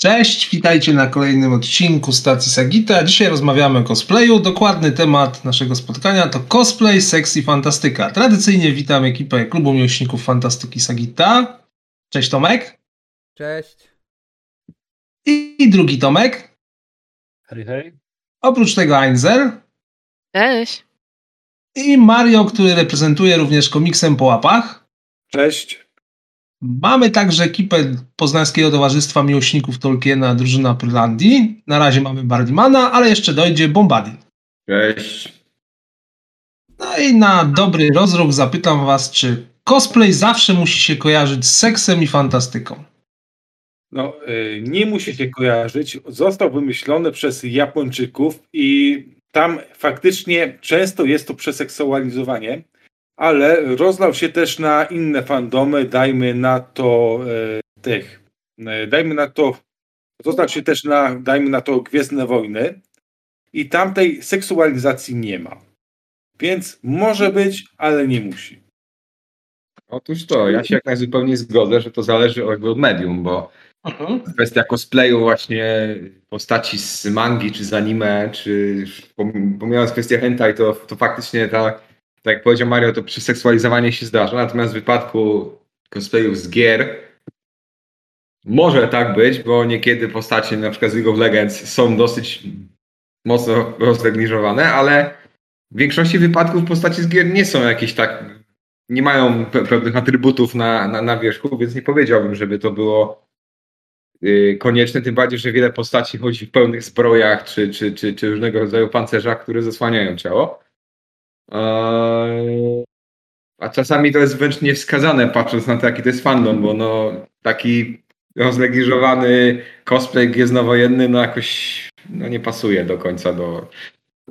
Cześć, witajcie na kolejnym odcinku stacji Sagita. Dzisiaj rozmawiamy o cosplayu. Dokładny temat naszego spotkania to cosplay, seks i fantastyka. Tradycyjnie witam ekipę Klubu Miłośników Fantastyki Sagita. Cześć Tomek. Cześć. I drugi Tomek. Hej, hej. Oprócz tego Einzel. Cześć. I Mario, który reprezentuje również komiksem po łapach. Cześć. Mamy także ekipę Poznańskiego Towarzystwa Miłośników Tolkiena, drużyna Prylandii. Na razie mamy Bardimana, ale jeszcze dojdzie Bombadil. Cześć. No i na dobry rozruch zapytam was, czy cosplay zawsze musi się kojarzyć z seksem i fantastyką? No, y, nie musi się kojarzyć. Został wymyślony przez Japończyków i tam faktycznie często jest to przeseksualizowanie, ale rozlał się też na inne fandomy, dajmy na to e, tych, e, dajmy na to, rozlał się też na, dajmy na to Gwiezdne Wojny i tamtej seksualizacji nie ma. Więc może być, ale nie musi. Otóż to, ja się jak najzupełniej zgodzę, że to zależy jakby od medium, bo kwestia cosplayu właśnie postaci z mangi, czy z anime, czy pom- pomijając kwestię hentai, to, to faktycznie ta, tak jak powiedział Mario, to przeseksualizowanie się zdarza, natomiast w wypadku cosplayów z gier może tak być, bo niekiedy postacie na przykład z League of Legends są dosyć mocno roznegliżowane, ale w większości wypadków postaci z gier nie są jakieś tak, nie mają pe- pewnych atrybutów na, na, na wierzchu, więc nie powiedziałbym, żeby to było yy, konieczne, tym bardziej, że wiele postaci chodzi w pełnych zbrojach czy, czy, czy, czy różnego rodzaju pancerzach, które zasłaniają ciało. Eee, a czasami to jest wręcz niewskazane, patrząc na to, jaki to jest fandom, bo no, taki roznegliżowany cosplay gwiezdnowojenny no jakoś no, nie pasuje do końca do,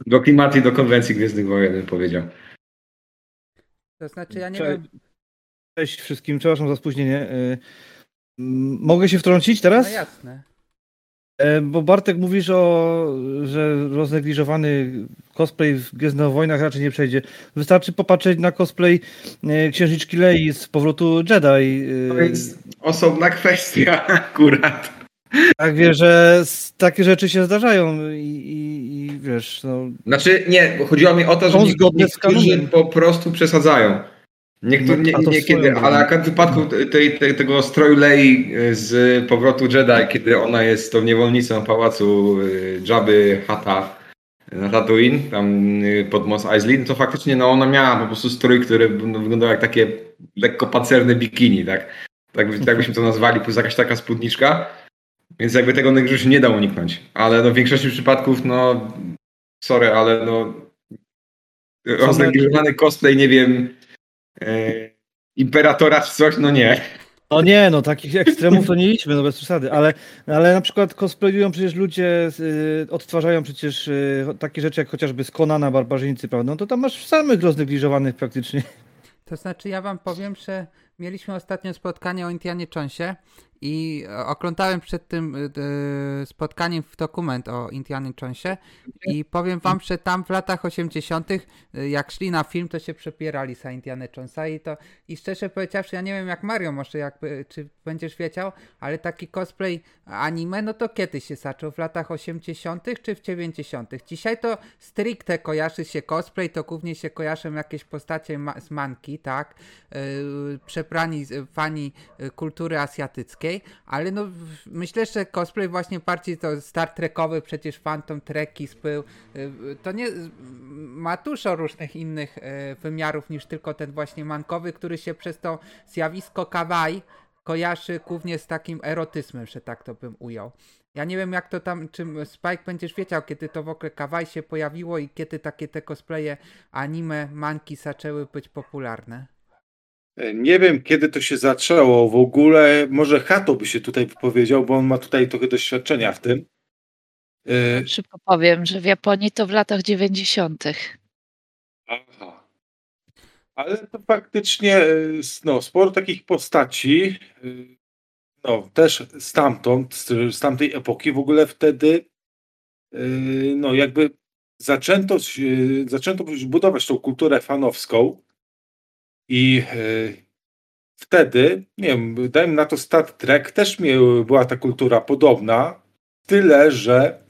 do klimatu i do konwencji Gwiezdnych Wojen, bym powiedział. To znaczy ja nie Cześć. wiem. Cześć wszystkim, przepraszam za spóźnienie. M, Mogę się wtrącić teraz? No jasne. E, Bo Bartek mówisz o, że roznegliżowany cosplay w Gwiezdnych Wojnach raczej nie przejdzie. Wystarczy popatrzeć na cosplay e, księżniczki Lei z powrotu Jedi. y, To jest osobna kwestia akurat. Tak wie, że takie rzeczy się zdarzają i, i, i wiesz, no, Znaczy nie, bo chodziło mi o to, że niektórzy po prostu przesadzają. Niektórzy, No, nie, niekiedy, ale akurat w wypadku tej, tej, tego stroju Lei z powrotu Jedi, kiedy ona jest tą niewolnicą pałacu y, Jabby Hata na Tatooine, tam y, pod Mos Eisley, to faktycznie no, ona miała po prostu strój, który no, wyglądał jak takie lekko pancerne bikini, tak? Tak, tak byśmy to nazwali, plus jakaś taka spódniczka. Więc jakby tego negliżu się nie da uniknąć. Ale no, w większości przypadków, no sorry, ale no roznegliżowany cosplay, nie wiem, imperatora czy coś, no nie. No nie, no takich ekstremów to nie idźmy, no bez przesady, ale, ale na przykład cosplayują przecież ludzie, y, odtwarzają przecież y, takie rzeczy jak chociażby z Konana Barbarzyńcy, prawda? No to tam masz samych roznegliżowanych praktycznie. To znaczy ja wam powiem, że mieliśmy ostatnio spotkanie o Indianie Jonesie i oglądałem przed tym e, e, spotkaniem w dokument o Indianie Jonesie i powiem wam, że tam w latach 80. e, jak szli na film, to się przepierali za Indiana Jonesa i to i szczerze powiedziawszy, ja nie wiem jak Mario może czy będziesz wiedział, ale taki cosplay anime, no to kiedy się zaczął? W latach 80. czy w 90. Dzisiaj to stricte kojarzy się cosplay, to głównie się kojarzą jakieś postacie ma- z manki, tak? Przebrani z- fani y, kultury azjatyckiej, ale no myślę, że cosplay właśnie bardziej to Star Trekowy, przecież Phantom Treki był, y, to nie ma dużo różnych innych y, wymiarów niż tylko ten właśnie mankowy, który się przez to zjawisko kawaii kojarzy głównie z takim erotyzmem, że tak to bym ujął. Ja nie wiem jak to tam, czym Spike będziesz wiedział, kiedy to w ogóle kawaii się pojawiło i kiedy takie te cosplaye anime, manki zaczęły być popularne. Nie wiem, kiedy to się zaczęło w ogóle. Może Hato by się tutaj wypowiedział, bo on ma tutaj trochę doświadczenia w tym. E, Szybko powiem, że w Japonii to w latach 90. Aha. Ale to faktycznie e, no, sporo takich postaci, e, no też stamtąd, z, tamtej epoki w ogóle wtedy, no jakby zaczęto, zaczęto budować tą kulturę fanowską i e, wtedy, nie wiem, dajmy na to Star Trek, też miał, była ta kultura podobna, tyle, że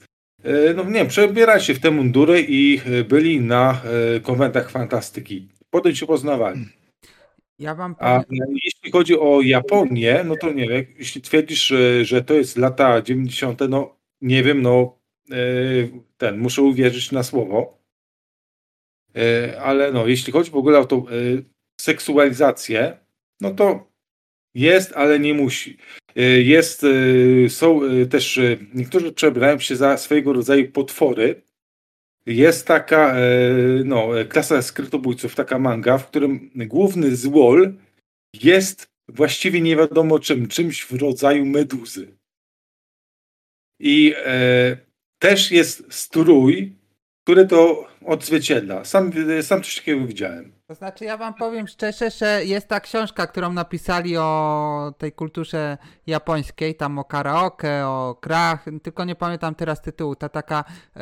e, no nie wiem, przebierali się w te mundury i e, byli na konwentach fantastyki. Potem się poznawali. Ja wam A powiem, jeśli chodzi o Japonię, no to nie wiem, jeśli twierdzisz, że, to jest lata 90., no nie wiem, no ten, muszę uwierzyć na słowo. Ale no, jeśli chodzi w ogóle o tą seksualizację, no to jest, ale nie musi. Jest, są też, niektórzy przebierają się za swojego rodzaju potwory. Jest taka no, klasa skrytobójców, taka manga, w którym główny złol jest właściwie nie wiadomo czym, czymś w rodzaju meduzy. I e, też jest strój, który to odzwierciedla. Sam, sam coś takiego widziałem. To znaczy, ja wam powiem szczerze, że jest ta książka, którą napisali o tej kulturze japońskiej, tam o karaoke, o krach, tylko nie pamiętam teraz tytułu. Ta taka e,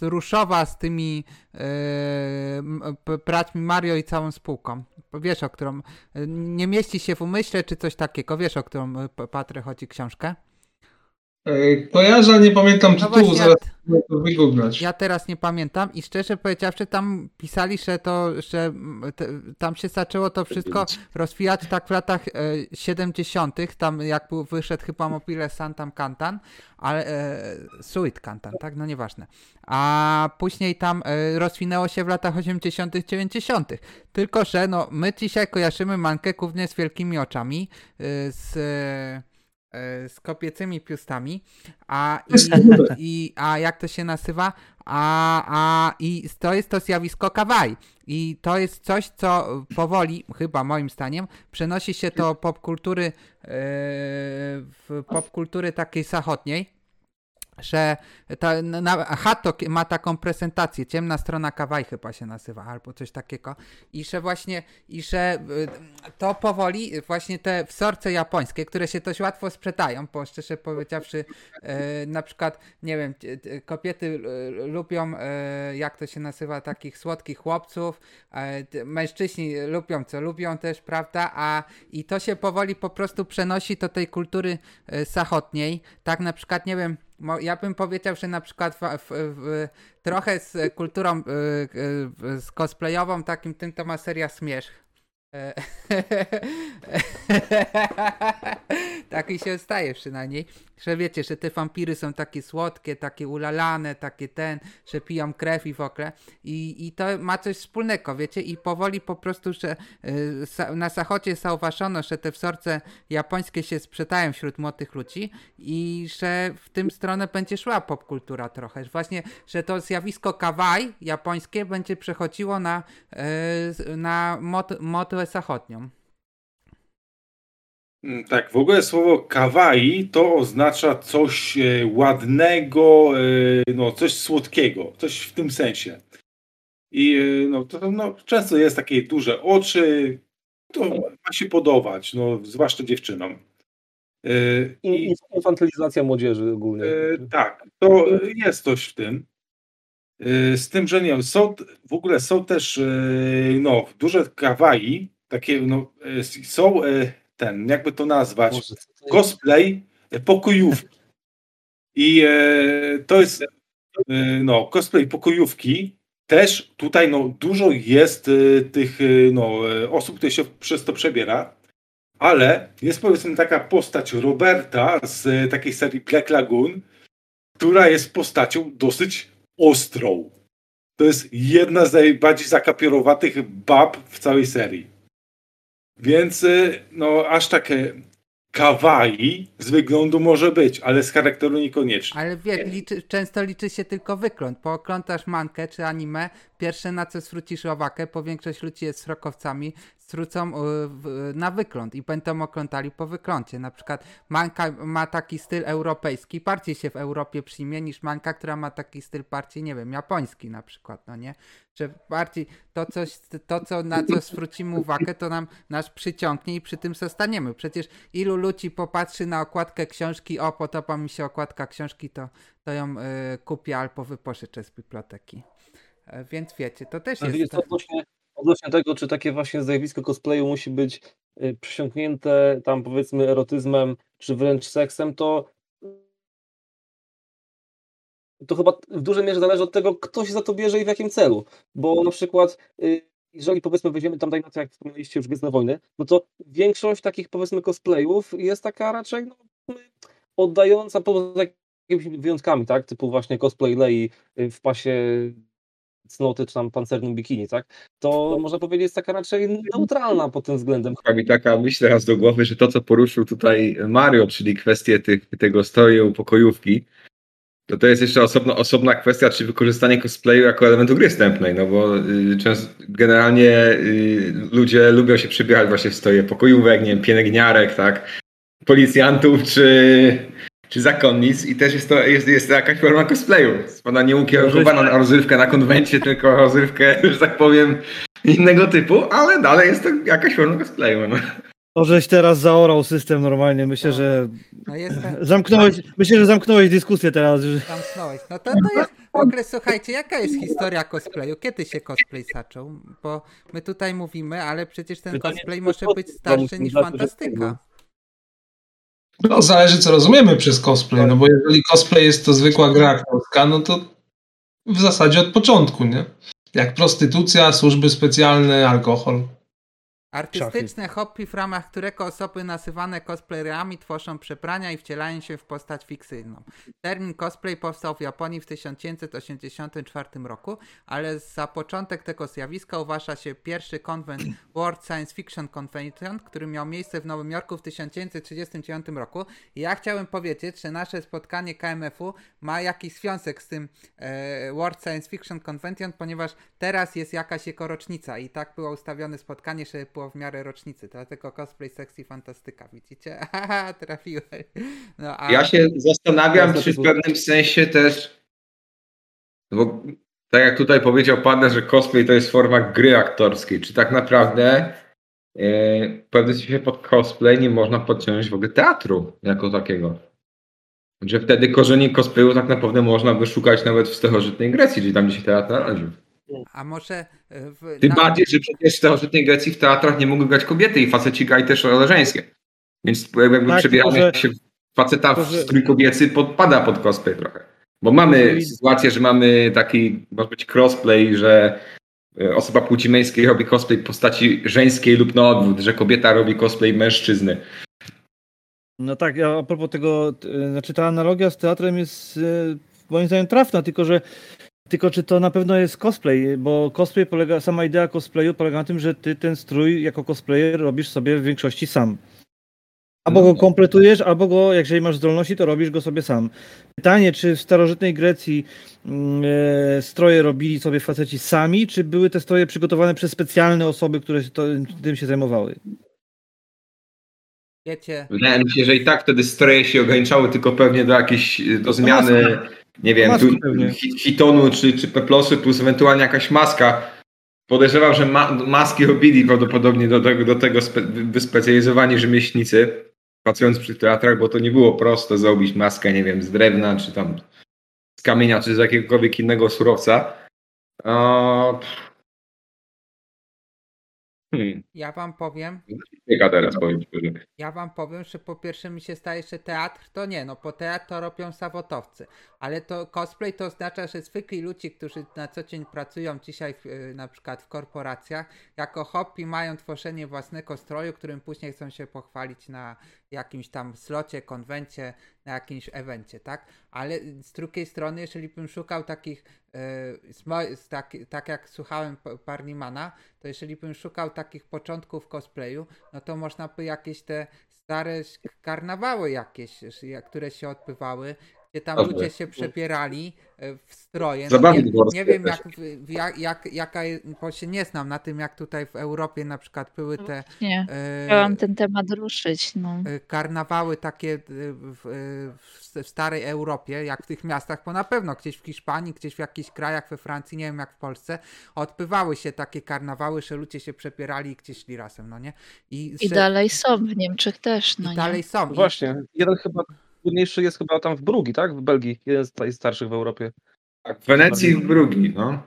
ruszowa z tymi e, braćmi Mario i całą spółką. Wiesz, o którą nie mieści się w umyśle, czy coś takiego. Wiesz, o którą Patrę chodzi książkę? E, kojarzę, nie pamiętam no tytułu, zaraz to wygooglać. Ja teraz nie pamiętam i szczerze powiedziawszy tam pisali, że to, że te, tam się zaczęło to wszystko rozwijać tak w latach e, 70. tam jak był, wyszedł chyba Mobile Santam Kantan, ale e, Suit Kantan, tak? No nieważne. A później tam e, rozwinęło się w latach 80., 90. Tylko, że no my dzisiaj kojarzymy mankę głównie z wielkimi oczami, e, z E, z kopiecymi piustami, a, i, i, a jak to się nazywa? A, a i to jest to zjawisko kawaii. I to jest coś, co powoli, chyba moim zdaniem, przenosi się do popkultury, yy, w popkultury takiej zachodniej, że ta, na, Hato ma taką prezentację, ciemna strona Kawaj chyba się nazywa, albo coś takiego. I że właśnie, i że y, to powoli właśnie te wzorce japońskie, które się dość łatwo sprzedają, bo szczerze powiedziawszy e, na przykład, nie wiem, kobiety lubią, jak to się nazywa, takich słodkich chłopców, mężczyźni lubią co lubią też, prawda, a i to się powoli po prostu przenosi do tej kultury zachodniej, tak na przykład, nie wiem, ja bym powiedział, że na przykład w, w, w, trochę z kulturą y, y, z cosplayową takim tym to ma seria Zmierzch. E, Taki się staje przynajmniej, że wiecie, że te vampiry są takie słodkie, takie ulalane, takie ten, że piją krew i w ogóle. I, I to ma coś wspólnego, wiecie, i powoli po prostu, że y, na zachodzie zauważono, że te wzorce japońskie się sprzedają wśród młodych ludzi i że w tym stronę będzie szła popkultura trochę. Właśnie, że to zjawisko kawaii japońskie będzie przechodziło na, y, na mod zachodnią. Mm, tak, w ogóle słowo kawaii to oznacza coś e, ładnego, e, no, coś słodkiego, coś w tym sensie. I e, no, to, no, często jest takie duże oczy, to ma się podobać, no, zwłaszcza dziewczynom. I, Infantylizacja młodzieży ogólnie. Tak, to jest coś w tym. Z tym, że nie wiem, są, w ogóle są też no, duże kawaii, takie no, są ten, jakby to nazwać, Boże, to cosplay pokojówki. I e, to jest e, no, cosplay pokojówki. Też tutaj no, dużo jest e, tych e, no, e, osób, które się przez to przebiera, ale jest powiedzmy taka postać Roberta z e, takiej serii Black Lagoon, która jest postacią dosyć ostrą. To jest jedna z najbardziej zakapierowatych bab w całej serii. Więc y, no aż takie kawaii z wyglądu może być, ale z charakteru niekoniecznie. Ale wiesz, liczy, często liczy się tylko wygląd. Po oglądasz mankę czy anime, pierwsze na co zwrócisz uwagę, bo większość ludzi jest srokowcami, zwrócą y, na wygląd i będą oglądali po wyglądzie. Na przykład manka ma taki styl europejski, bardziej się w Europie przyjmie niż manka, która ma taki styl bardziej, nie wiem, japoński na przykład, no nie? Że bardziej to, coś, to co, na co zwrócimy uwagę, to nam nas przyciągnie i przy tym zostaniemy. Przecież ilu ludzi popatrzy na okładkę książki, o podoba mi się okładka książki, to, to ją y, kupię albo wypożyczę z biblioteki. E, więc wiecie, to też jest... Odnośnie, odnośnie tego, czy takie właśnie zjawisko cosplayu musi być y, przesiąknięte tam powiedzmy erotyzmem, czy wręcz seksem, to to chyba w dużej mierze zależy od tego, kto się za to bierze i w jakim celu. Bo na przykład, y, jeżeli powiedzmy weźmiemy tam, na to, jak wspomnieliście już Gwiezdne Wojny, no to większość takich powiedzmy cosplayów jest taka raczej no, oddająca poza jakimiś wyjątkami, tak? Typu właśnie cosplay Lei y, w pasie cnoty czy tam pancernym bikini, tak? To można powiedzieć jest taka raczej neutralna pod tym względem. Chyba mi taka myśl teraz do głowy, że to co poruszył tutaj Mario, czyli kwestię tych, tego stroju pokojówki, to to jest jeszcze osobno, osobna kwestia, czy wykorzystanie cosplayu jako elementu gry wstępnej, no bo y, często, generalnie y, ludzie lubią się przybierać właśnie w stroje pokojówek, nie wiem, pielęgniarek, tak, policjantów czy, czy zakonnic i też jest to, jest, jest to jakaś forma cosplayu. Ona nie ukierunkowana na rozrywkę na konwencie, tylko rozrywkę, że tak powiem, innego typu, ale dalej jest to jakaś forma cosplayu. No. To, żeś teraz zaorał system normalnie. Myślę, że No jestem... zamknąłeś, myślę, że zamknąłeś dyskusję teraz. Że... Zamknąłeś. No to, to jest, w ogóle słuchajcie, jaka jest historia cosplayu? Kiedy się cosplay zaczął? Bo my tutaj mówimy, ale przecież ten Pytanie, cosplay może być starszy niż że- fantastyka. No, zależy co rozumiemy przez cosplay, no bo jeżeli cosplay jest to zwykła gra aktorska, no to w zasadzie od początku, nie? Jak prostytucja, służby specjalne, alkohol. Artystyczne hobby, w ramach którego osoby nazywane cosplayerami tworzą przebrania i wcielają się w postać fikcyjną. Termin cosplay powstał w Japonii w 1984 roku, ale za początek tego zjawiska uważa się pierwszy konwent World Science Fiction Convention, który miał miejsce w Nowym Jorku w 1939 roku. I ja chciałem powiedzieć, że nasze spotkanie KMF-u ma jakiś związek z tym e, World Science Fiction Convention, ponieważ teraz jest jakaś jego rocznica i tak było ustawione spotkanie, żeby było w miarę rocznicy. Dlatego cosplay sexy fantastyka, widzicie? Trafiłem. No, a... Ja się zastanawiam, czy w tylko- pewnym sensie też, no bo tak jak tutaj powiedział Pan, że cosplay to jest forma gry aktorskiej, czy tak naprawdę e, w pewnym sensie pod cosplay nie można podciągnąć w ogóle teatru jako takiego. Że wtedy korzeni cosplayu tak naprawdę można by szukać nawet w starożytnej Grecji, czyli tam gdzie się teatr narodził. A może e, w, Tym na- bardziej, że przecież w starożytnej Grecji w teatrach nie mogły grać kobiety i faceci grali też role żeńskie. Więc jakby Tak, przebieranie tylko, że- się faceta w strój kobiecy podpada pod cosplay trochę. Bo mamy sytuację, że mamy taki, może być crossplay, że e, osoba płci męskiej robi cosplay postaci żeńskiej lub na odwrót, że kobieta robi cosplay mężczyzny. No tak, ja a propos tego, y, znaczy ta analogia z teatrem jest moim zdaniem trafna, tylko że tylko czy to na pewno jest cosplay, bo cosplay polega, sama idea cosplayu polega na tym, że ty ten strój jako cosplayer robisz sobie w większości sam. Albo go kompletujesz, albo go, jeżeli masz zdolności, to robisz go sobie sam. Pytanie, czy w starożytnej Grecji mm, e, stroje robili sobie faceci sami, czy były te stroje przygotowane przez specjalne osoby, które się to, tym się zajmowały? wiecie, Wydaje mi się, że i tak wtedy stroje się ograniczały tylko pewnie do jakiejś, do zmiany, nie wiem, tu, hitonu czy, czy peplosy plus ewentualnie jakaś maska. Podejrzewam, że ma, maski robili prawdopodobnie do tego, do tego spe, wyspecjalizowani rzemieślnicy, pracując przy teatrach, bo to nie było proste zrobić maskę, nie wiem, z drewna, czy tam z kamienia, czy z jakiegokolwiek innego surowca. O, hmm, ja wam powiem, cieka teraz powiem szczerze. Ja wam powiem, że po pierwsze mi się staje, że teatr to nie, no po teatr to robią zawodowcy, ale to cosplay to oznacza, że zwykli ludzie, którzy na co dzień pracują dzisiaj w, y, na przykład w korporacjach, jako hobby mają tworzenie własnego stroju, którym później chcą się pochwalić na jakimś tam slocie, konwencie, na jakimś evencie, tak? Ale z drugiej strony, jeżeli bym szukał takich, tak, tak jak słuchałem Parnimana, to jeżeli bym szukał takich początków cosplayu, no to można by jakieś te stare karnawały jakieś, które się odbywały, gdzie tam Dobrze. ludzie się przebierali e, w stroje. No nie, nie wiem jak, jak, jak, jaka, bo się nie znam na tym, jak tutaj w Europie na przykład były te Nie, e, chciałam ten temat ruszyć. No. e, karnawały takie w, w, starej Europie, jak w tych miastach, bo na pewno gdzieś w Hiszpanii, gdzieś w jakichś krajach we Francji, nie wiem jak w Polsce, odbywały się takie karnawały, że ludzie się przebierali i gdzieś szli razem, no nie? I, I że- dalej są w Niemczech też. No i nie? dalej są. I, Właśnie, jeden chyba trudniejszy jest chyba tam w Brugi, tak? W Belgii, jeden z najstarszych w Europie. Tak, w Wenecji i w Brugi, no.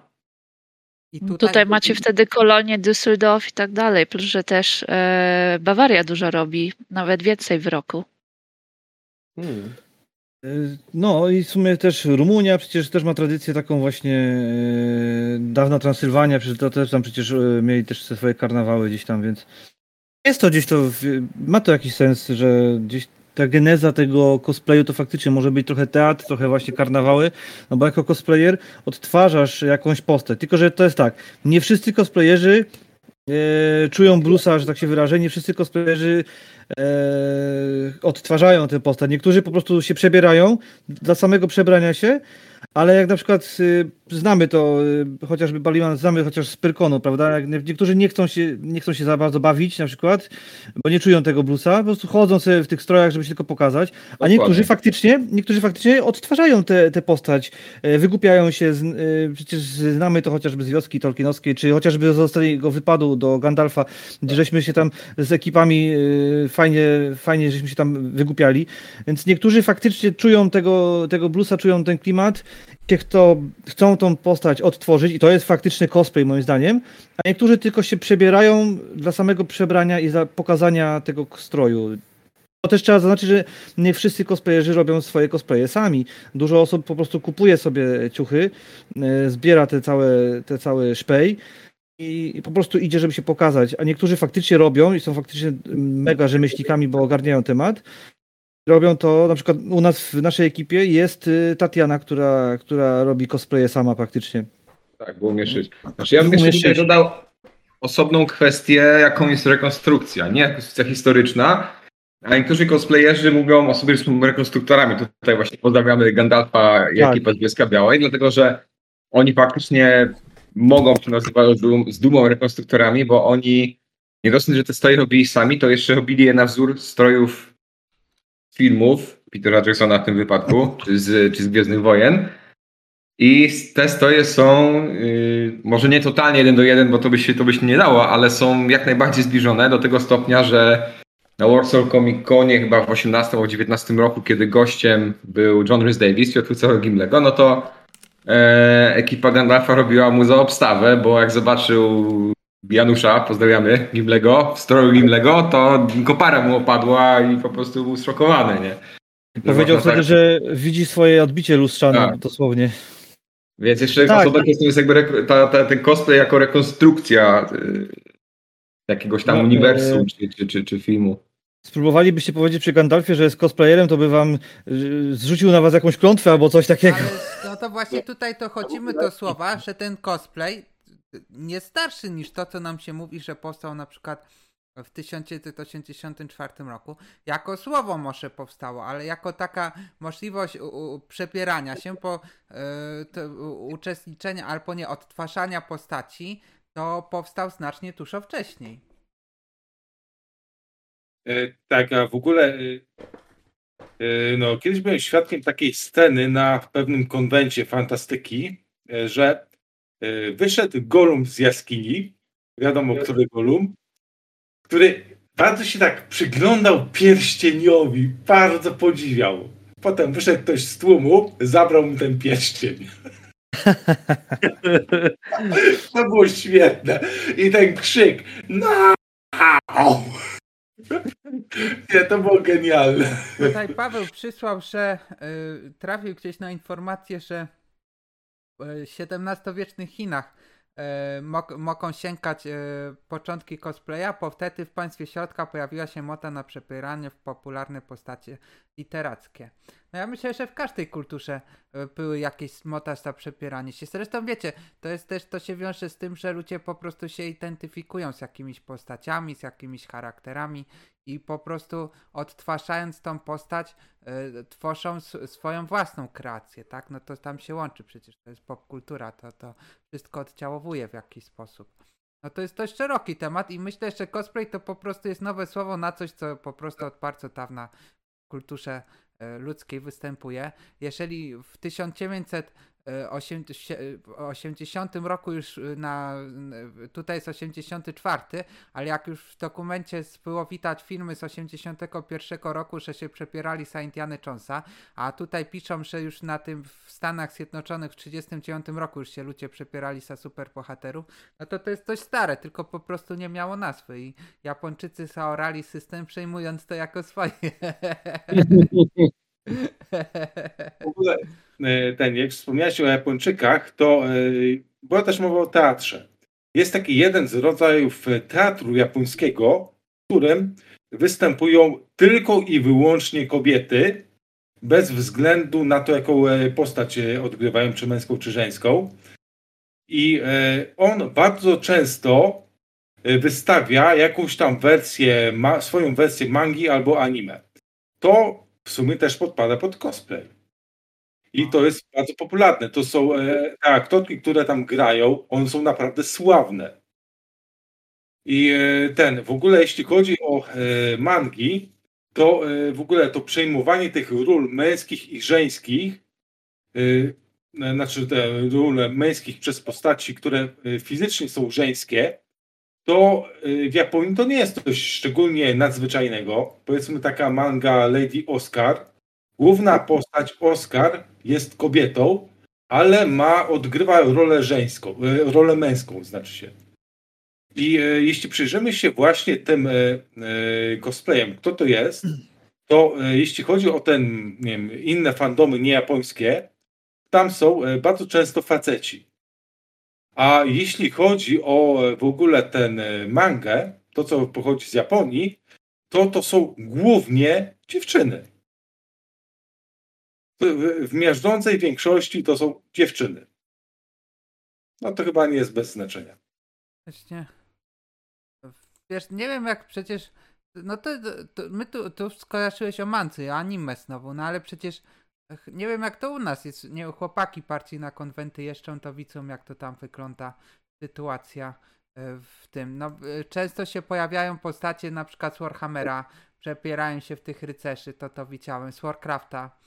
I tutaj, tutaj macie wtedy kolonie Düsseldorf i tak dalej, plus że też e, Bawaria dużo robi, nawet więcej w roku. Hmm. E, no i w sumie też Rumunia przecież też ma tradycję taką właśnie e, dawna Transylwania, przecież to też tam przecież e, mieli też swoje karnawały gdzieś tam, więc jest to gdzieś to, ma to jakiś sens, że gdzieś ta geneza tego cosplayu to faktycznie może być trochę teatr, trochę właśnie karnawały, no bo jako cosplayer odtwarzasz jakąś postać. Tylko, że to jest tak, nie wszyscy cosplayerzy e, czują blusa, że tak się wyrażę, nie wszyscy cosplayerzy e, odtwarzają tę postać. Niektórzy po prostu się przebierają dla samego przebrania się, ale jak na przykład y, znamy to, y, chociażby Baliman znamy chociaż z Pyrkonu, prawda? Jak niektórzy nie chcą, się, nie chcą się za bardzo bawić na przykład, bo nie czują tego bluesa, po prostu chodzą sobie w tych strojach, żeby się tylko pokazać, a niektórzy faktycznie, niektórzy faktycznie odtwarzają tę postać, e, wygłupiają się, z, e, przecież znamy to chociażby z wioski tolkienowskiej, czy chociażby z ostatniego wypadu do Gandalfa, gdzie żeśmy się tam z ekipami fajnie, fajnie żeśmy się tam wygłupiali, więc niektórzy faktycznie czują tego, tego bluesa, czują ten klimat, kto chcą tą postać odtworzyć i to jest faktyczny cosplay moim zdaniem, a niektórzy tylko się przebierają dla samego przebrania i za pokazania tego stroju. To też trzeba zaznaczyć, że nie wszyscy cosplayerzy robią swoje cosplaye sami. Dużo osób po prostu kupuje sobie ciuchy, e, zbiera te całe, te całe szpej i po prostu idzie, żeby się pokazać. A niektórzy faktycznie robią i są faktycznie mega rzemieślnikami, bo ogarniają temat, robią to, na przykład u nas w naszej ekipie jest y, Tatiana, która, która robi cosplaye sama praktycznie. Tak, było mieszyć. Znaczy ja bym jeszcze tutaj dodał osobną kwestię, jaką jest rekonstrukcja. Nie rekonstrukcja historyczna, a niektórzy cosplayerzy mówią o sobie, że są rekonstruktorami. Tutaj właśnie pozdrawiamy Gandalfa i tak. ekipę z Bieska Białej, dlatego że oni faktycznie mogą się nazywać z dumą rekonstruktorami, bo oni nie dosyć, że te stroje robili sami, to jeszcze robili je na wzór strojów filmów Petera Jacksona w tym wypadku, czy z, czy z Gwiezdnych Wojen. I te stoje są yy, może nie totalnie jeden do jeden, bo to by, się, to by się nie dało, ale są jak najbardziej zbliżone do tego stopnia, że na Warsaw Comic Conie chyba w 18 albo 19 roku, kiedy gościem był John Rhys Davis, twórca Gimlego, no to e, ekipa Gandalfa robiła mu za obstawę, bo jak zobaczył Janusza, pozdrawiamy, Gimlego, w stroju Gimlego, to kopara mu opadła i po prostu był zszokowany, nie? Powiedział wtedy, tak... że widzi swoje odbicie lustrzane, tak. dosłownie. Więc jeszcze tak. osobę to jest jakby ta, ta, ten cosplay jako rekonstrukcja y, jakiegoś tam no, uniwersum e... czy, czy, czy, czy filmu. Spróbowalibyście powiedzieć przy Gandalfie, że jest cosplayerem, to by wam y, zrzucił na was jakąś klątwę albo coś takiego. Ale, no to właśnie tutaj to chodzimy do słowa, że ten cosplay nie starszy niż to, co nam się mówi, że powstał na przykład w 1984 roku. Jako słowo może powstało, ale jako taka możliwość u, u, przepierania się, po y, uczestniczenia albo nie odtwarzania postaci, to powstał znacznie dużo wcześniej. E, tak, a w ogóle e, e, no, kiedyś byłem świadkiem takiej sceny na pewnym konwencie fantastyki, że E, wyszedł Golum z jaskini, wiadomo, który Golum, który bardzo się tak przyglądał pierścieniowi, bardzo podziwiał. Potem wyszedł ktoś z tłumu, zabrał mu ten pierścień. to było świetne. I ten krzyk, no! Nie, to było genialne. Tutaj Paweł przysłał, że y, trafił gdzieś na informację, że XVII-wiecznych Chinach e, mogą sięgać e, początki cosplaya, bo wtedy w państwie środka pojawiła się moda na przepieranie w popularne postacie literackie. No ja myślę, że w każdej kulturze e, były jakieś motarz za przepieranie się. Zresztą wiecie, to jest też, to się wiąże z tym, że ludzie po prostu się identyfikują z jakimiś postaciami, z jakimiś charakterami i po prostu odtwarzając tą postać, y, tworzą swoją własną kreację, tak? No to tam się łączy przecież, to jest popkultura, to, to wszystko odciałowuje w jakiś sposób. No to jest dość szeroki temat i myślę, że cosplay to po prostu jest nowe słowo na coś, co po prostu od bardzo dawna kulturze E, ludzkiej występuje. Jeżeli w 1900 80 roku już na, tutaj jest 84, ale jak już w dokumencie było widać filmy z 81 roku, że się przepierali za Indiana Jonesa, a tutaj piszą, że już na tym w Stanach Zjednoczonych w 39 roku już się ludzie przepierali za superbohaterów, no to to jest coś stare, tylko po prostu nie miało nazwy i Japończycy zaorali system przejmując to jako swoje. W ogóle e, ten, jak wspomniałeś o Japończykach, to e, była też mowa o teatrze. Jest taki jeden z rodzajów teatru japońskiego, w którym występują tylko i wyłącznie kobiety, bez względu na to, jaką e, postać odgrywają, czy męską, czy żeńską. I on bardzo często wystawia jakąś tam wersję, swoją wersję mangi albo anime. To w sumie też podpada pod cosplay. I to jest bardzo popularne. To są e, te aktorki, które tam grają, one są naprawdę sławne. I e, ten, w ogóle jeśli chodzi o e, mangi, to e, w ogóle to przejmowanie tych ról męskich i żeńskich, e, znaczy te ról męskich przez postaci, które e, fizycznie są żeńskie, to w Japonii to nie jest coś szczególnie nadzwyczajnego. Powiedzmy taka manga Lady Oscar. Główna postać Oscar jest kobietą, ale ma, odgrywa rolę żeńską, y, rolę męską, znaczy się. I y, jeśli przyjrzymy się właśnie tym cosplayem, kto to jest, to jeśli chodzi o ten, nie wiem, inne fandomy niejapońskie, tam są bardzo często faceci. A jeśli chodzi o e, w ogóle ten e, mangę, to co pochodzi z Japonii, to to są głównie dziewczyny. W miażdżącej większości to są dziewczyny. No to chyba nie jest bez znaczenia. Właśnie. Wiesz, nie wiem jak przecież. No to, to my tu, tu skojarzyłeś o Mancy, anime znowu, no ale przecież nie wiem jak to u nas jest. Nie, chłopaki partii na konwenty jeszcze to widzą jak to tam wygląda sytuacja e, w tym. No, e, często się pojawiają postacie na przykład z Warhammera, przepierają się w tych rycerzy, to to widziałem, z Warcrafta,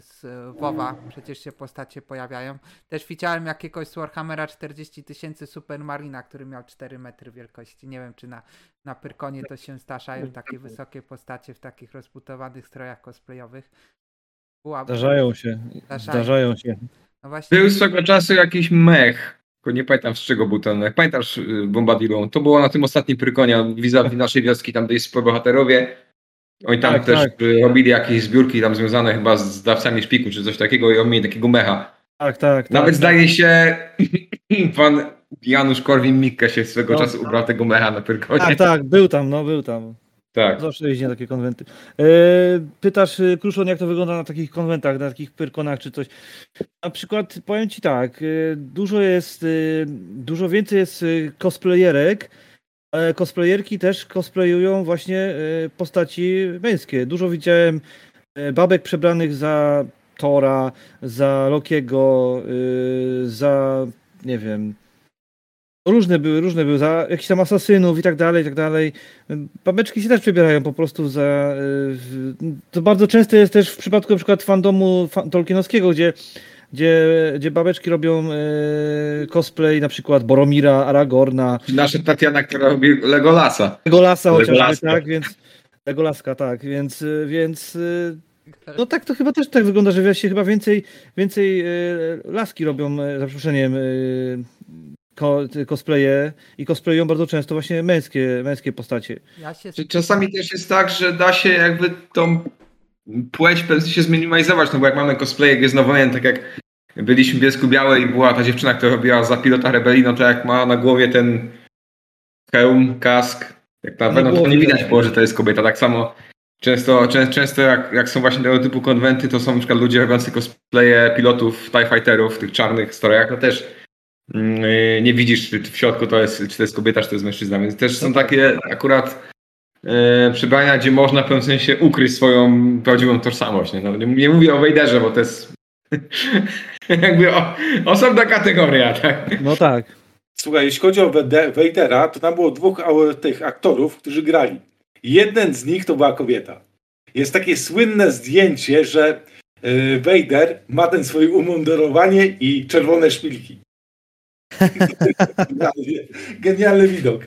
z WoWa przecież się postacie pojawiają. Też widziałem jakiegoś z Warhammera 40 tysięcy Supermarina, który miał 4 metry wielkości. Nie wiem, czy na, na Pyrkonie to się staszają takie wysokie postacie w takich rozbutowanych strojach cosplayowych. Była... Zdarzają się. Zdarzają, Zdarzają się. No właśnie... Był swego czasu jakiś mech. Tylko nie pamiętam z czego był ten mech. Pamiętasz y, Bombadilą? To było na tym ostatnim prykonie vis naszej wioski, tam byli bohaterowie. Oni tam tak, też tak. robili jakieś zbiórki tam związane chyba z dawcami szpiku czy coś takiego i oni mieli takiego mecha. Tak, tak. Nawet tak, zdaje się pan Janusz Korwin-Mikke się swego no, czasu ubrał tego mecha na Pyrkonie. Tak, tak, był tam, no był tam. Tak. Zawsze jeździ na takie konwenty. E, pytasz, e, Kruszon, jak to wygląda na takich konwentach, na takich pyrkonach czy coś. Na przykład powiem ci tak, e, dużo jest, dużo więcej jest cosplayerek, ale cosplayerki też cosplayują właśnie postaci męskie. Dużo widziałem babek przebranych za Tora, za Lokiego, za nie wiem, Różne były, różne były, za jakichś tam asasynów i tak dalej, i tak dalej. Babeczki się też przebierają po prostu za... E, to bardzo często jest też w przypadku na przykład fandomu Tolkienowskiego, gdzie, gdzie, gdzie babeczki robią e, cosplay na przykład Boromira, Aragorna. Nasza Tatiana, która robi Legolasa. Legolasa chociażby, tak, więc... Legolaska, tak, więc, więc no tak to chyba też tak wygląda, że się chyba więcej, więcej laski robią, za przeproszeniem, cosplaye i cosplayują bardzo często właśnie męskie, męskie postacie. Ja się... Czasami też jest tak, że da się jakby tą płeć się zminimalizować, no bo jak mamy cosplaye Gwiezdnowojen, tak jak byliśmy w Biesku Białej i była ta dziewczyna, która robiła za pilota rebelii, no to jak ma na głowie ten hełm, kask, jak na pewno to nie widać było, że to jest kobieta. Tak samo często, często, często jak, jak są właśnie tego typu konwenty, to są na przykład ludzie robiący cosplaye pilotów TIE Fighterów w tych czarnych strojach, to też Mm, y, nie widzisz, czy w środku to jest, czy to jest kobieta, czy to jest mężczyzna. Więc też są takie akurat e, przebrania, gdzie można w pewnym sensie ukryć swoją prawdziwą tożsamość. Nie, no, nie mówię o Wejderze, bo to jest jakby o, osobna kategoria. Tak? No tak. Słuchaj, jeśli chodzi o Wejdera, to tam było dwóch tych aktorów, którzy grali. Jeden z nich to była kobieta. Jest takie słynne zdjęcie, że y, Vader ma ten swoje umundurowanie i czerwone szpilki. genialny, genialny widok.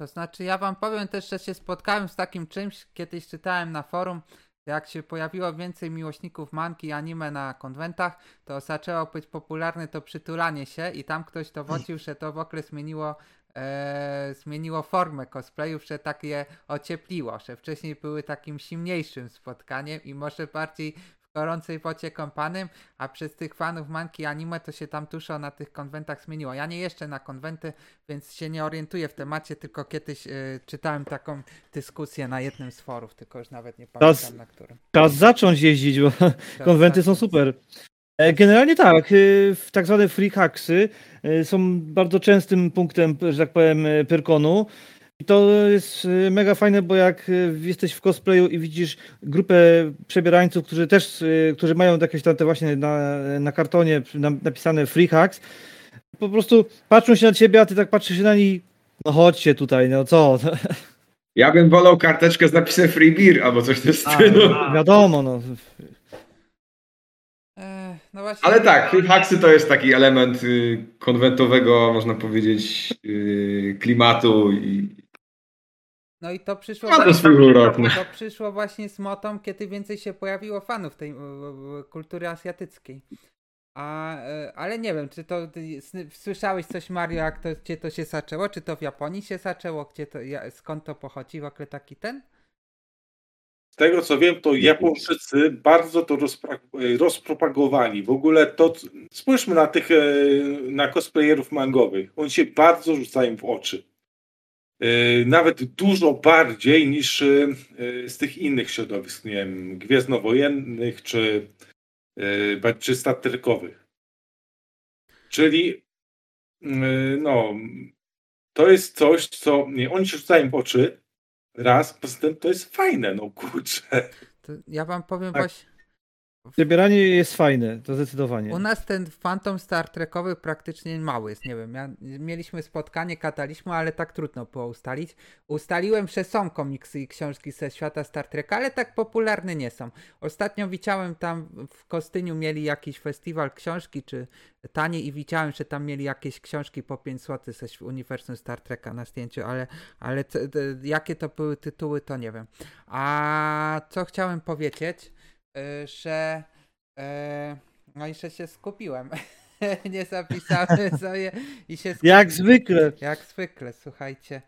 To znaczy, ja wam powiem też, że się spotkałem z takim czymś, kiedyś czytałem na forum, jak się pojawiło więcej miłośników manki i anime na konwentach, to zaczęło być popularne to przytulanie się i tam ktoś dowodził, że to w ogóle zmieniło e, zmieniło formę cosplayów, że tak je ociepliło, że wcześniej były takim silniejszym spotkaniem i może bardziej gorącej wodzie kąpanym, a przez tych fanów manki anime to się tam dużo na tych konwentach zmieniło. Ja nie jeszcze na konwenty, więc się nie orientuję w temacie, tylko kiedyś y, czytałem taką dyskusję na jednym z forów, tylko już nawet nie pamiętam Czas- na którym. Czas zacząć jeździć, bo konwenty są super. E, Generalnie tak, y, tak zwane free hacksy y, są bardzo częstym punktem, że tak powiem, y, Pyrkonu. I to jest y, mega fajne, bo jak y, jesteś w cosplayu i widzisz grupę przebierańców, którzy też, y, którzy mają jakieś tam te właśnie na, na kartonie na- napisane free hacks, po prostu patrzą się na ciebie, a ty tak patrzysz się na nich, no chodźcie tutaj, no co? Ja bym wolał karteczkę z napisem free beer albo coś w tym stylu. Wiadomo, no. E, no właśnie. Ale tak, free hacksy to jest taki element y, konwentowego, można powiedzieć, y, klimatu i No i to przyszło, Ma to właśnie- no. to przyszło właśnie z motą, kiedy więcej się pojawiło fanów tej e, e, kultury azjatyckiej. A, e, ale nie wiem, czy to słyszałeś coś Mario, jak to, gdzie to się zaczęło? Czy to w Japonii się zaczęło? Gdzie to, ja, skąd to pochodzi w ogóle taki ten? Z tego co wiem, to Japończycy bardzo to rozpra- rozpropagowali. W ogóle to, spójrzmy na tych, e, na cosplayerów mangowych. Oni się bardzo rzucają w oczy. E, Nawet dużo bardziej niż e, z tych innych środowisk, nie wiem, gwiezdnowojennych czy, e, czy statrykowych. Czyli no, to jest coś, co nie, oni się rzucają w oczy, raz, poza tym to jest fajne, no kurczę. To ja wam powiem Tak. właśnie. Przebieranie jest fajne, to zdecydowanie. U nas ten Phantom Star Trekowy praktycznie mały jest, nie wiem, ja, mieliśmy spotkanie, kataliśmy, ale tak trudno było ustalić. Ustaliłem, że są komiksy i książki ze świata Star Treka, ale tak popularne nie są. Ostatnio widziałem tam w Kostyniu mieli jakiś festiwal książki, czy tanie i widziałem, że tam mieli jakieś książki po 5 zł ze uniwersum Star Treka na zdjęciu, ale, ale jakie to były tytuły, to nie wiem. A co chciałem powiedzieć, że e, no i że się skupiłem. nie zapisałem sobie i się skupiłem. Jak zwykle. Jak zwykle, słuchajcie.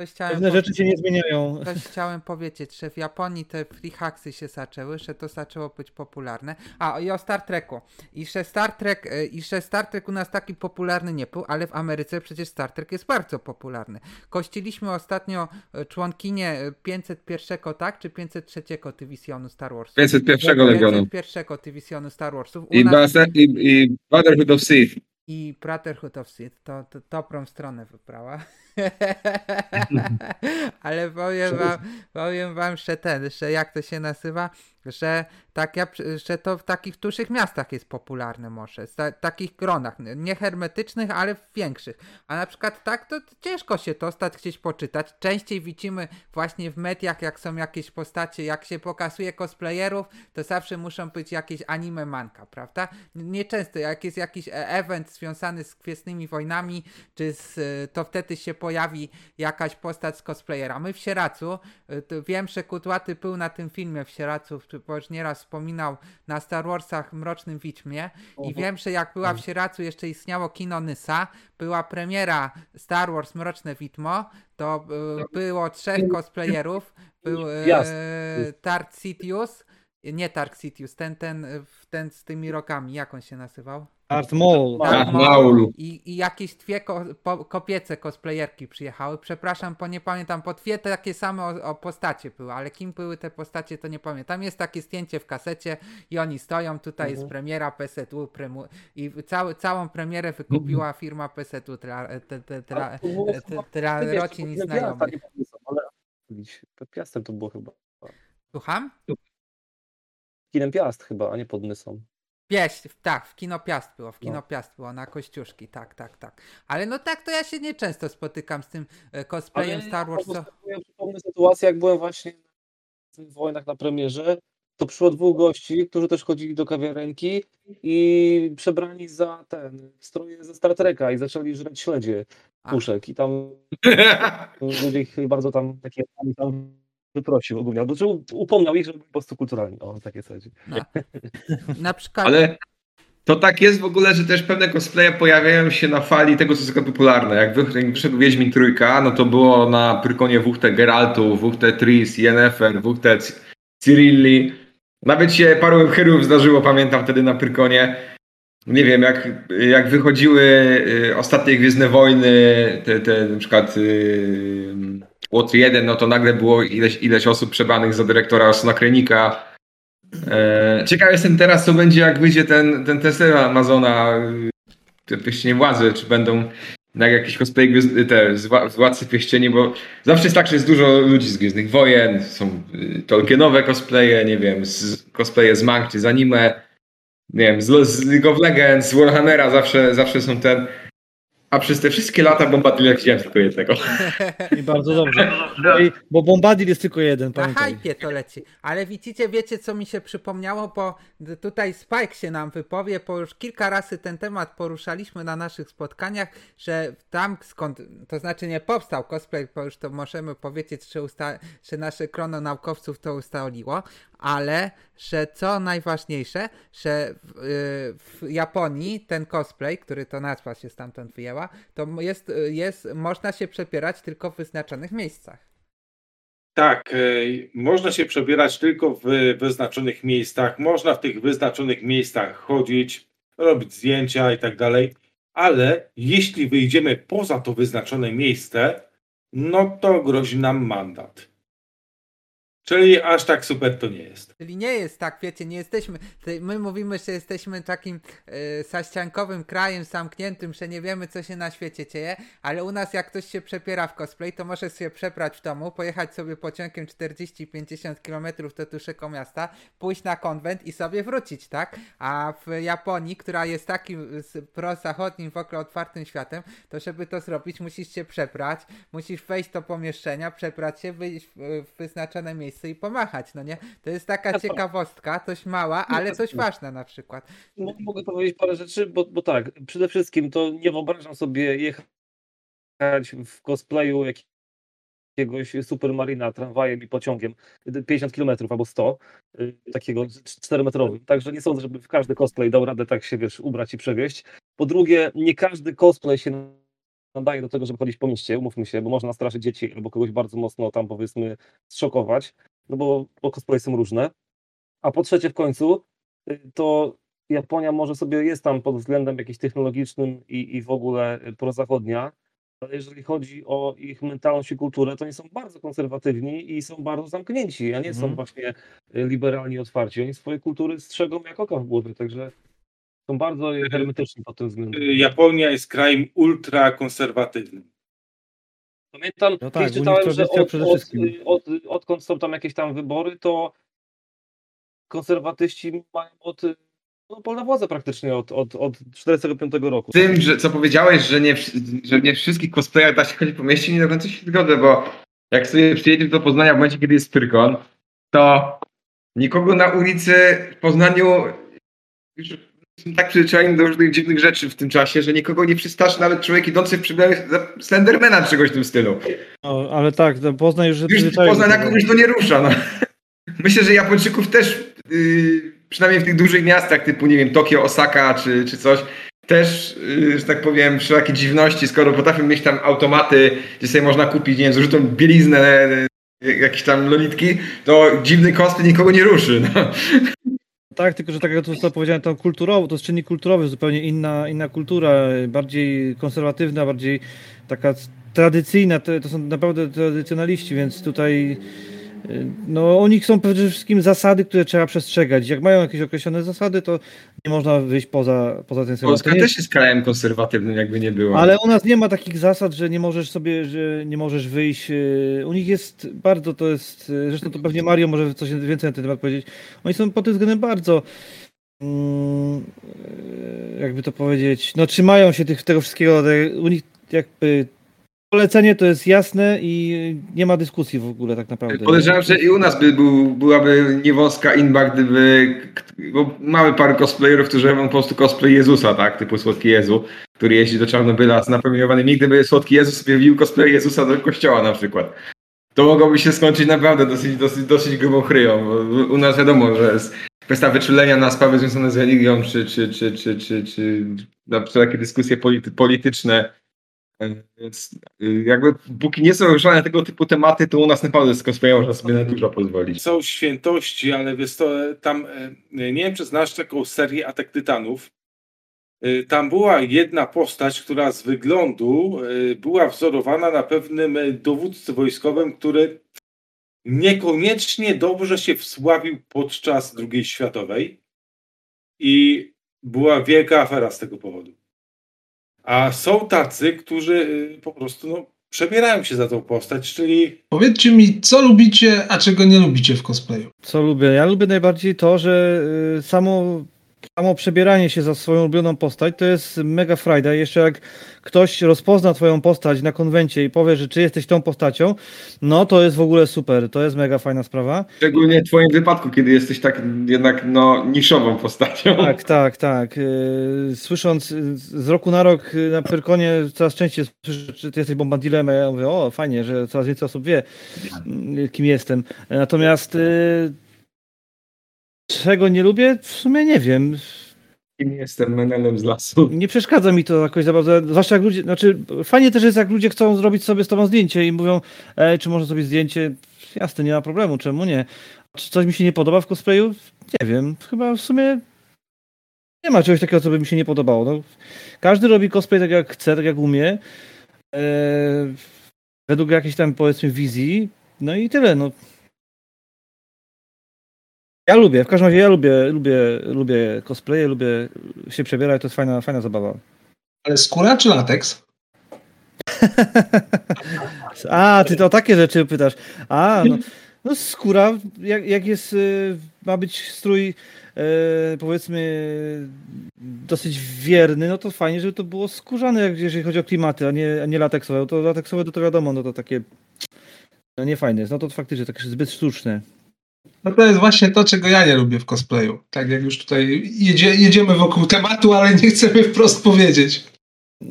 Coś chciałem, Pewne rzeczy się nie zmieniają. coś chciałem powiedzieć, że w Japonii te free hacksy się zaczęły, że to zaczęło być popularne. A i o Star Treku. I że Star Trek, e, i że Star Trek u nas taki popularny nie był, ale w Ameryce przecież Star Trek jest bardzo popularny. Kościliśmy ostatnio e, członkinię e, 501, tak? Czy 503 dywizjonu Star Wars? 501 Legionu. 501 dywizjonu Star Warsów. U I, nas- i, i Brotherhood of Sith. i Brotherhood of Sith to, to dobrą stronę wybrała. Ale powiem wam, powiem wam, że ten, że jak to się nazywa, że, tak ja, że to w takich dużych miastach jest popularne może, w ta, takich gronach, nie hermetycznych, ale w większych. A na przykład tak, to ciężko się to stać gdzieś poczytać. Częściej widzimy właśnie w mediach, jak są jakieś postacie, jak się pokazuje cosplayerów, to zawsze muszą być jakieś anime manka, prawda? Nieczęsto, jak jest jakiś event związany z Gwiezdnymi Wojnami, czy z, to wtedy się pojawi jakaś postać z cosplayera. My w Sieracu, y, wiem, że Kutłaty był na tym filmie w Sieracu, bo już nieraz wspominał na Star Warsach Mrocznym Wiedźmie. I wiem, że jak była w Sieracu jeszcze istniało kino Nysa, była premiera Star Wars Mroczne Widmo, to y, było trzech cosplayerów, był y. Darth Sidious, nie Dark Sidious, ten, ten, ten z tymi rokami, jak on się nazywał? Art Maul. Darth Darth Maul. I, I jakieś dwie ko, po, kopiece cosplayerki przyjechały. Przepraszam, bo nie pamiętam, po dwie takie same o, o postacie były, ale kim były te postacie, to nie pamiętam. Jest takie zdjęcie w kasecie i oni stoją, tutaj jest premiera PSU premu, i cały, całą premierę wykupiła firma chyba- dla Wiesz, rodzin i znajomych. Piastem to było chyba. Słucham? Kinem Piast chyba, a nie pod Nysą. Pieść, tak, w Kino Piast było, w Kino No. Piast było, na Kościuszki, tak, tak, tak. Ale no tak, to ja się nieczęsto spotykam z tym e, cosplayem Star Wars. Co... Ja przypomnę sytuację, jak byłem właśnie w wojnach na premierze to przyszło dwóch gości, którzy też chodzili do kawiarenki i przebrani za ten stroje ze Star Treka i zaczęli żreć śledzie puszek i tam ludzie ich bardzo tam takie tam wyprosił ogólnie, albo że upomniał ich, żeby byli po prostu kulturalni. O, takie chodzi. No. Na przykład... Ale to tak jest w ogóle, że też pewne cosplaye pojawiają się na fali tego, co jest popularne. Jak wyszedł Wiedźmin Trójka, no to było na Prykonie WT Geraltu, WT Tris, Yennefer, WT Cyrilli. Nawet się paru herów zdarzyło, pamiętam wtedy na Prykonie. Nie wiem, jak, jak wychodziły y, ostatnie Gwiezdne Wojny, te, te na przykład y, Łotr 1, no to nagle było ileś, ileś osób przebranych za dyrektora Osna Krenika. E, ciekaw jestem teraz, co będzie, jak wyjdzie ten, ten Tesla Amazona, te Pieścienie Władzy, czy będą jak jakiś cosplay te, z Władcy Pieścieni, bo zawsze jest tak, że jest dużo ludzi z Gwiezdnych Wojen, są y, Tolkienowe cosplaye, nie wiem, z, cosplaye z Mang czy z anime, nie wiem, z, z League of Legends, z Warhammera zawsze, zawsze są ten... A przez te wszystkie lata Bombadilla widziałem tylko jednego. I bardzo dobrze. Bo, bo Bombadil jest tylko jeden, pamiętaj. Na hypie to leci. Ale widzicie, wiecie co mi się przypomniało, bo tutaj Spike się nam wypowie, bo już kilka razy ten temat poruszaliśmy na naszych spotkaniach, że tam skąd, to znaczy nie powstał cosplay, bo już to możemy powiedzieć, że, usta- że nasze krono naukowców to ustaliło, ale że co najważniejsze, że w, w, Japonii ten cosplay, który to nazwa się stamtąd wyjęła, to jest, jest, można się przepierać tylko w wyznaczonych miejscach. Tak, można się przebierać tylko w wyznaczonych miejscach, można w tych wyznaczonych miejscach chodzić, robić zdjęcia i tak dalej, ale jeśli wyjdziemy poza to wyznaczone miejsce, no to grozi nam mandat. Czyli aż tak super to nie jest. Czyli nie jest tak, wiecie, nie jesteśmy. My mówimy, że jesteśmy takim yy, saściankowym krajem zamkniętym, że nie wiemy, co się na świecie dzieje, ale u nas, jak ktoś się przepiera w cosplay, to możesz się przeprać w domu, pojechać sobie pociągiem 40-50 km do dużego miasta, pójść na konwent i sobie wrócić, tak? A w Japonii, która jest takim prozachodnim w ogóle otwartym światem, to żeby to zrobić, musisz się przeprać, musisz wejść do pomieszczenia, przeprać się, wyjść w wyznaczone miejsce i pomachać, no nie? To jest taka ciekawostka, coś mała, ale coś ważne na przykład. Mogę powiedzieć parę rzeczy, bo, bo tak, przede wszystkim to nie wyobrażam sobie jechać w cosplayu jakiegoś supermarina tramwajem i pociągiem 50 km albo 100, y, takiego 4-metrowym. Także nie sądzę, żeby w każdy cosplay dał radę tak się, wiesz, ubrać i przewieźć. Po drugie, nie każdy cosplay się nadaje do tego, żeby chodzić po mieście, umówmy się, bo można straszyć dzieci albo kogoś bardzo mocno tam powiedzmy zszokować, no bo, bo cosplay są różne. A po trzecie w końcu, y, to Japonia może sobie jest tam pod względem jakimś technologicznym i, i w ogóle prozachodnia, ale jeżeli chodzi o ich mentalność i kulturę, to oni są bardzo konserwatywni i są bardzo zamknięci, a nie są mhm. właśnie liberalni, otwarci. Oni swoje kultury strzegą jak oka w głowie, także są bardzo hermetyczni pod tym względem. Japonia jest krajem ultrakonserwatywnym. Pamiętam, no tak, czytałem, że od, od, od, odkąd są tam jakieś tam wybory, to konserwatyści mają od no, na władzę praktycznie od, od, od 45 roku. Tym, że co powiedziałeś, że nie, że nie wszystkich cosplayach da się chodzić po mieście, nie do końca się zgodzę, bo jak sobie przyjedziesz do Poznania w momencie, kiedy jest Pyrkon, to nikogo na ulicy w Poznaniu już tak przyzwyczajeni do różnych dziwnych rzeczy w tym czasie, że nikogo nie przystasz nawet człowiek idący w przebraniu Slendermana czegoś w tym stylu. No, ale tak, to Poznań już... Już Poznań na kogoś to nie rusza. No. Myślę, że Japończyków też, yy, przynajmniej w tych dużych miastach typu, nie wiem, Tokio, Osaka czy, czy coś, też, yy, że tak powiem, wszelakie dziwności, skoro potrafią mieć tam automaty, gdzie sobie można kupić, nie wiem, zużytą bieliznę, yy, jakieś tam lolitki, to dziwny cosplay nikogo nie ruszy. No. Tak, tylko że tak jak to powiedziałem, to kulturowo, to jest czynnik kulturowy, zupełnie inna, inna kultura, bardziej konserwatywna, bardziej taka tradycyjna, to, to są naprawdę tradycjonaliści, więc tutaj no, u nich są przede wszystkim zasady, które trzeba przestrzegać. Jak mają jakieś określone zasady, to nie można wyjść poza, poza ten schemat. Polska nie... też jest krajem konserwatywnym, jakby nie było. Ale u nas nie ma takich zasad, że nie możesz sobie, że nie możesz wyjść. U nich jest bardzo, to jest, zresztą to pewnie Mario może coś więcej na ten temat powiedzieć. Oni są pod tym względem bardzo mm, jakby to powiedzieć, no trzymają się tych, tego wszystkiego, u nich jakby polecenie to jest jasne i nie ma dyskusji w ogóle tak naprawdę. Podejrzewam, że i u nas by był, byłaby niewąska inba, gdyby. Bo mamy parę cosplayerów, którzy robią po prostu cosplay Jezusa, tak? Typu Słodki Jezu, który jeździ do Czarnobyla z napromieniowanymi. Gdyby Słodki Jezus wbił cosplay Jezusa do kościoła na przykład. To mogłoby się skończyć naprawdę dosyć, dosyć, dosyć grubą chryją. U nas wiadomo, że jest kwestia wyczulenia na sprawy związane z religią, czy, czy, czy, czy, czy, czy na takie dyskusje polity, polityczne więc y, jakby póki nie są ruszane tego typu tematy, to u nas naprawdę z cosplaya można sobie na dużo pozwolić. Są świętości, ale wiesz to, tam, e, nie wiem czy znasz taką serię Atak Tytanów. E, tam była jedna postać, która z wyglądu e, była wzorowana na pewnym dowódcy wojskowym, który niekoniecznie dobrze się wsławił podczas II światowej i była wielka afera z tego powodu. A są tacy, którzy y, po prostu no, przebierają się za tą postać, czyli. Powiedzcie mi, co lubicie, a czego nie lubicie w cosplayu? Co lubię? Ja lubię najbardziej to, że y, samo samo przebieranie się za swoją ulubioną postać to jest mega frajda. Jeszcze jak ktoś rozpozna twoją postać na konwencie i powie, że czy jesteś tą postacią, no to jest w ogóle super. To jest mega fajna sprawa. Szczególnie w twoim wypadku, kiedy jesteś tak jednak no niszową postacią. Tak, tak, tak. Y, słysząc z roku na rok y, na Pyrkonie coraz częściej słyszę, czy ty jesteś bombardilem, ja mówię, o fajnie, że coraz więcej osób wie, y, kim jestem. Natomiast Czego nie lubię? W sumie nie wiem. Kim jestem menelem z lasu. Nie przeszkadza mi to jakoś za bardzo. Zwłaszcza jak ludzie, znaczy fajnie też jest jak ludzie chcą zrobić sobie z tobą zdjęcie i mówią, ej, czy można zrobić zdjęcie? Jasne, nie ma problemu, czemu nie? Czy coś mi się nie podoba w cosplayu? Nie wiem. Chyba w sumie nie ma czegoś takiego, co by mi się nie podobało. No, każdy robi cosplay tak jak chce, tak jak umie. Eee, według jakiejś tam powiedzmy wizji. No i tyle. No. Ja lubię, w każdym razie ja lubię, lubię, lubię cosplaye, lubię się przebierać, to jest fajna, fajna zabawa. Ale skóra czy lateks? A, ty to o takie rzeczy pytasz. A, no, no skóra, jak, jak jest, y, ma być strój e, powiedzmy dosyć wierny, no to fajnie, żeby to było skórzane, jeżeli chodzi o klimaty, a nie, a nie lateksowe. To lateksowe to, to wiadomo, no to takie no nie fajne jest, no to faktycznie takie zbyt sztuczne. No to jest właśnie to, czego ja nie lubię w cosplayu. Tak jak już tutaj jedzie, jedziemy wokół tematu, ale nie chcemy wprost powiedzieć.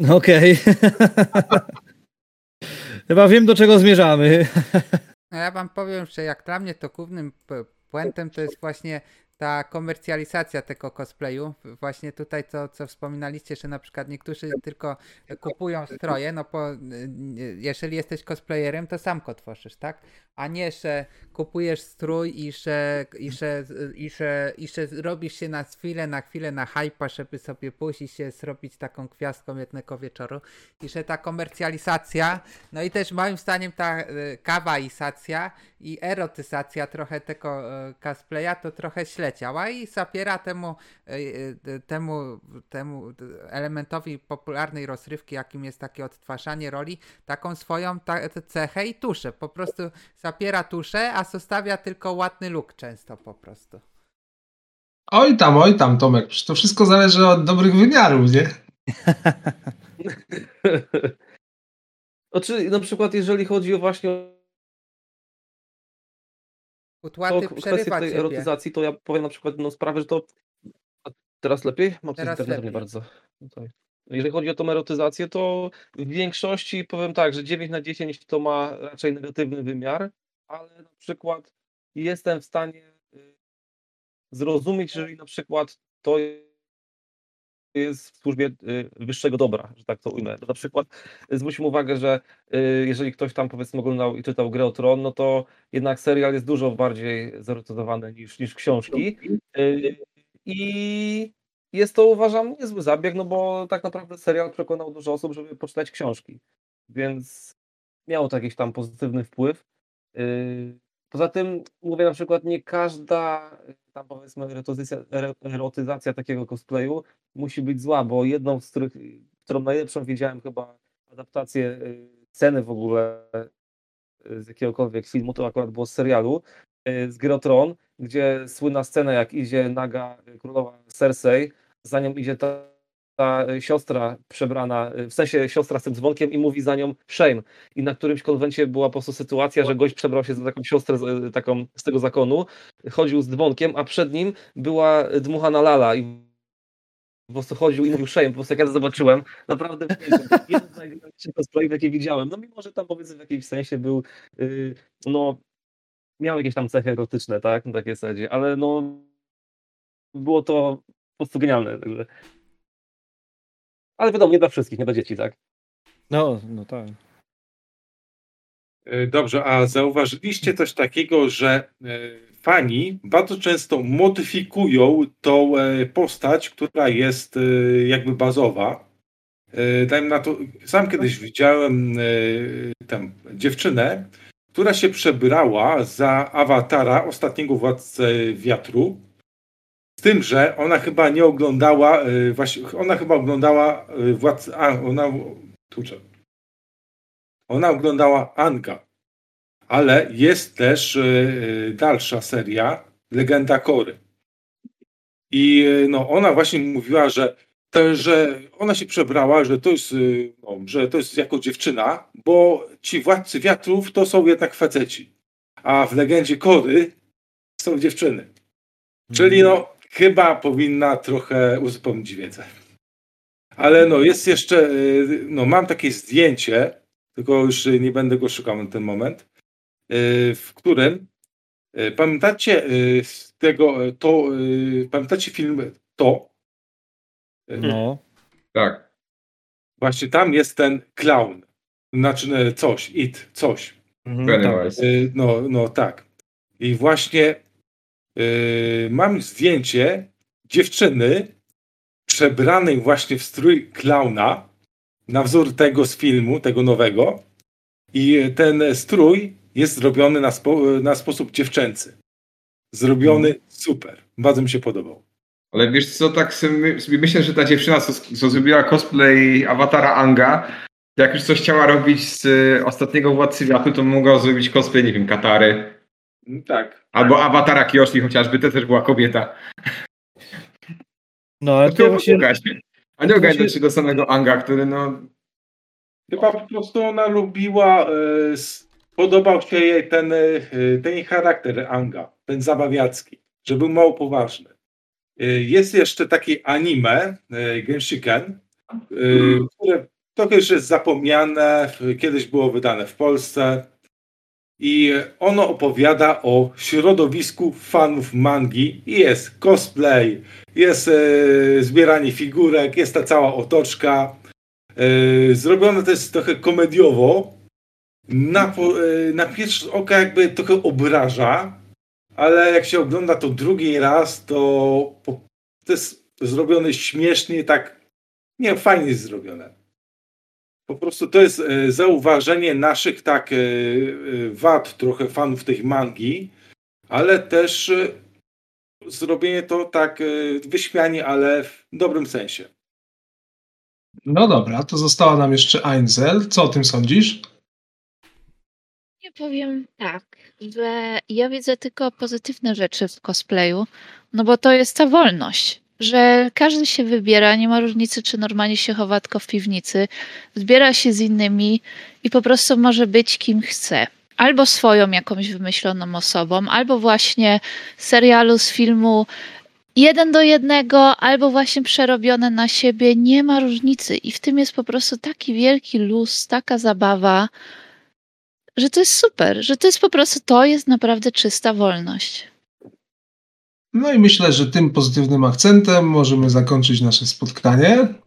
Okej. Okay. Chyba wiem, do czego zmierzamy. No ja wam powiem, że jak dla mnie to głównym puentem to jest właśnie ta komercjalizacja tego cosplayu, właśnie tutaj to, co wspominaliście, że na przykład niektórzy tylko kupują stroje, no bo jeżeli jesteś cosplayerem, to sam go tworzysz, tak? A nie, że kupujesz strój i że, i że, i że, i że robisz się na chwilę, na chwilę na hypa, żeby sobie pójść się zrobić taką gwiazdką jednego wieczoru. I że ta komercjalizacja, no i też moim zdaniem ta y, kawaizacja i erotyzacja trochę tego y, cosplaya to trochę źle działa i zapiera temu, e, e, temu, temu elementowi popularnej rozrywki, jakim jest takie odtwarzanie roli, taką swoją ta, cechę i tuszę. Po prostu zapiera tuszę, a zostawia tylko ładny look często po prostu. Oj tam, oj tam, Tomek. To wszystko zależy od dobrych wymiarów, nie? Znaczy, na przykład, jeżeli chodzi o właśnie Utłaty to kwestię tej ciebie. erotyzacji, to ja powiem na przykład jedną sprawę, że to... A teraz lepiej? Mam teraz internet nie bardzo. Tutaj. Jeżeli chodzi o tą erotyzację, to w większości powiem tak, że 9 na 10 to ma raczej negatywny wymiar, ale na przykład jestem w stanie y, zrozumieć, jeżeli na przykład to jest w służbie y, wyższego dobra, że tak to ujmę. Na przykład zwróćmy uwagę, że y, jeżeli ktoś tam powiedzmy oglądał i czytał Grę o Tron, no to jednak serial jest dużo bardziej zerotyzowany niż, niż książki. I jest to uważam niezły zabieg, no bo tak naprawdę serial przekonał dużo osób, żeby poczytać książki. Więc miał to jakiś tam pozytywny wpływ. Poza tym mówię na przykład, nie każda tam powiedzmy erotyzacja, erotyzacja takiego cosplayu musi być zła, bo jedną z których, którą najlepszą widziałem chyba adaptację sceny w ogóle z jakiegokolwiek filmu, to akurat było z serialu, z Grotron, gdzie słynna scena jak idzie naga królowa Cersei, za nią idzie ta ta siostra przebrana, w sensie siostra z tym dzwonkiem i mówi za nią shame. I na którymś konwencie była po prostu sytuacja, że gość przebrał się za taką siostrę z, taką, z tego zakonu, chodził z dzwonkiem, a przed nim była dmuchana lala i po prostu chodził i mówił shame, po prostu jak ja to zobaczyłem, naprawdę jeden z najlepszych cosplayów, jakie widziałem. No mimo, że tam powiedzmy w jakimś sensie był, yy, no miał jakieś tam cechy erotyczne, tak, na takiej zasadzie, ale no było to po prostu genialne. Także. Ale wiadomo, nie dla wszystkich, nie dla dzieci, tak? No, no tak. E, dobrze, a zauważyliście coś takiego, że e, fani bardzo często modyfikują tą e, postać, która jest jakby bazowa. Dajmy na to, sam kiedyś widziałem tam dziewczynę, która się przebrała za awatara ostatniego władcę wiatru tym, że ona chyba nie oglądała, y, właśnie, ona chyba oglądała y, władz, a, ona, tuczę. Ona oglądała Anga, ale jest też y, dalsza seria, Legenda Kory. I no, ona właśnie mówiła, że, to, że ona się przebrała, że to jest, no, że to jest jako dziewczyna, bo ci władcy wiatrów to są jednak faceci, a w Legendzie Kory są dziewczyny. Czyli no, chyba powinna trochę uzupełnić wiedzę. Ale no jest jeszcze, y, no mam takie zdjęcie, tylko już nie będę go szukał na ten moment, y, w którym y, pamiętacie z tego, to, pamiętacie film To? No. Tak. Właśnie tam jest ten clown, znaczy coś, it, coś. Mhm, tak. No, no tak. I właśnie Yy, mam zdjęcie dziewczyny przebranej właśnie w strój klauna na wzór tego z filmu, tego nowego. I ten strój jest zrobiony na, spo, na sposób dziewczęcy. Zrobiony hmm. super. Bardzo mi się podobał. Ale wiesz co, tak sobie, myślę, że ta dziewczyna, co, co zrobiła cosplay awatara Anga, jak już coś chciała robić z ostatniego Władcy Wiatru, to mogła zrobić cosplay, nie wiem, Katary. Tak. Albo awatara Kioshi chociażby, to też była kobieta. No, ale to właśnie... A nie ogarnę się do samego Anga, który no... Chyba po prostu ona lubiła, e, podobał się jej ten, e, ten charakter Anga, ten zabawiacki, że był mało poważny. E, jest jeszcze takie anime, Genshiken, które trochę już jest zapomniane, kiedyś było wydane w Polsce i ono opowiada o środowisku fanów mangi. Jest cosplay, jest e, zbieranie figurek, jest ta cała otoczka. E, zrobione to jest trochę komediowo. Na, e, na pierwszy oko jakby trochę obraża, ale jak się ogląda to drugi raz, to, to jest zrobione śmiesznie, tak nie, fajnie jest zrobione. Po prostu to jest e, zauważenie naszych tak e, e, wad trochę fanów tej mangi, ale też zrobienie to tak wyśmianie, ale w dobrym sensie. No dobra, to została nam jeszcze Einzel. Co o tym sądzisz? Nie powiem tak, że ja widzę tylko pozytywne rzeczy w cosplayu, no bo to jest ta wolność że każdy się wybiera, nie ma różnicy, czy normalnie się chowa tylko w piwnicy, zbiera się z innymi i po prostu może być kim chce. Albo swoją jakąś wymyśloną osobą, albo właśnie serialu z filmu jeden do jednego, albo właśnie przerobione na siebie. Nie ma różnicy i w tym jest po prostu taki wielki luz, taka zabawa, że to jest super, że to jest po prostu, to jest naprawdę czysta wolność. No i myślę, że tym pozytywnym akcentem możemy zakończyć nasze spotkanie.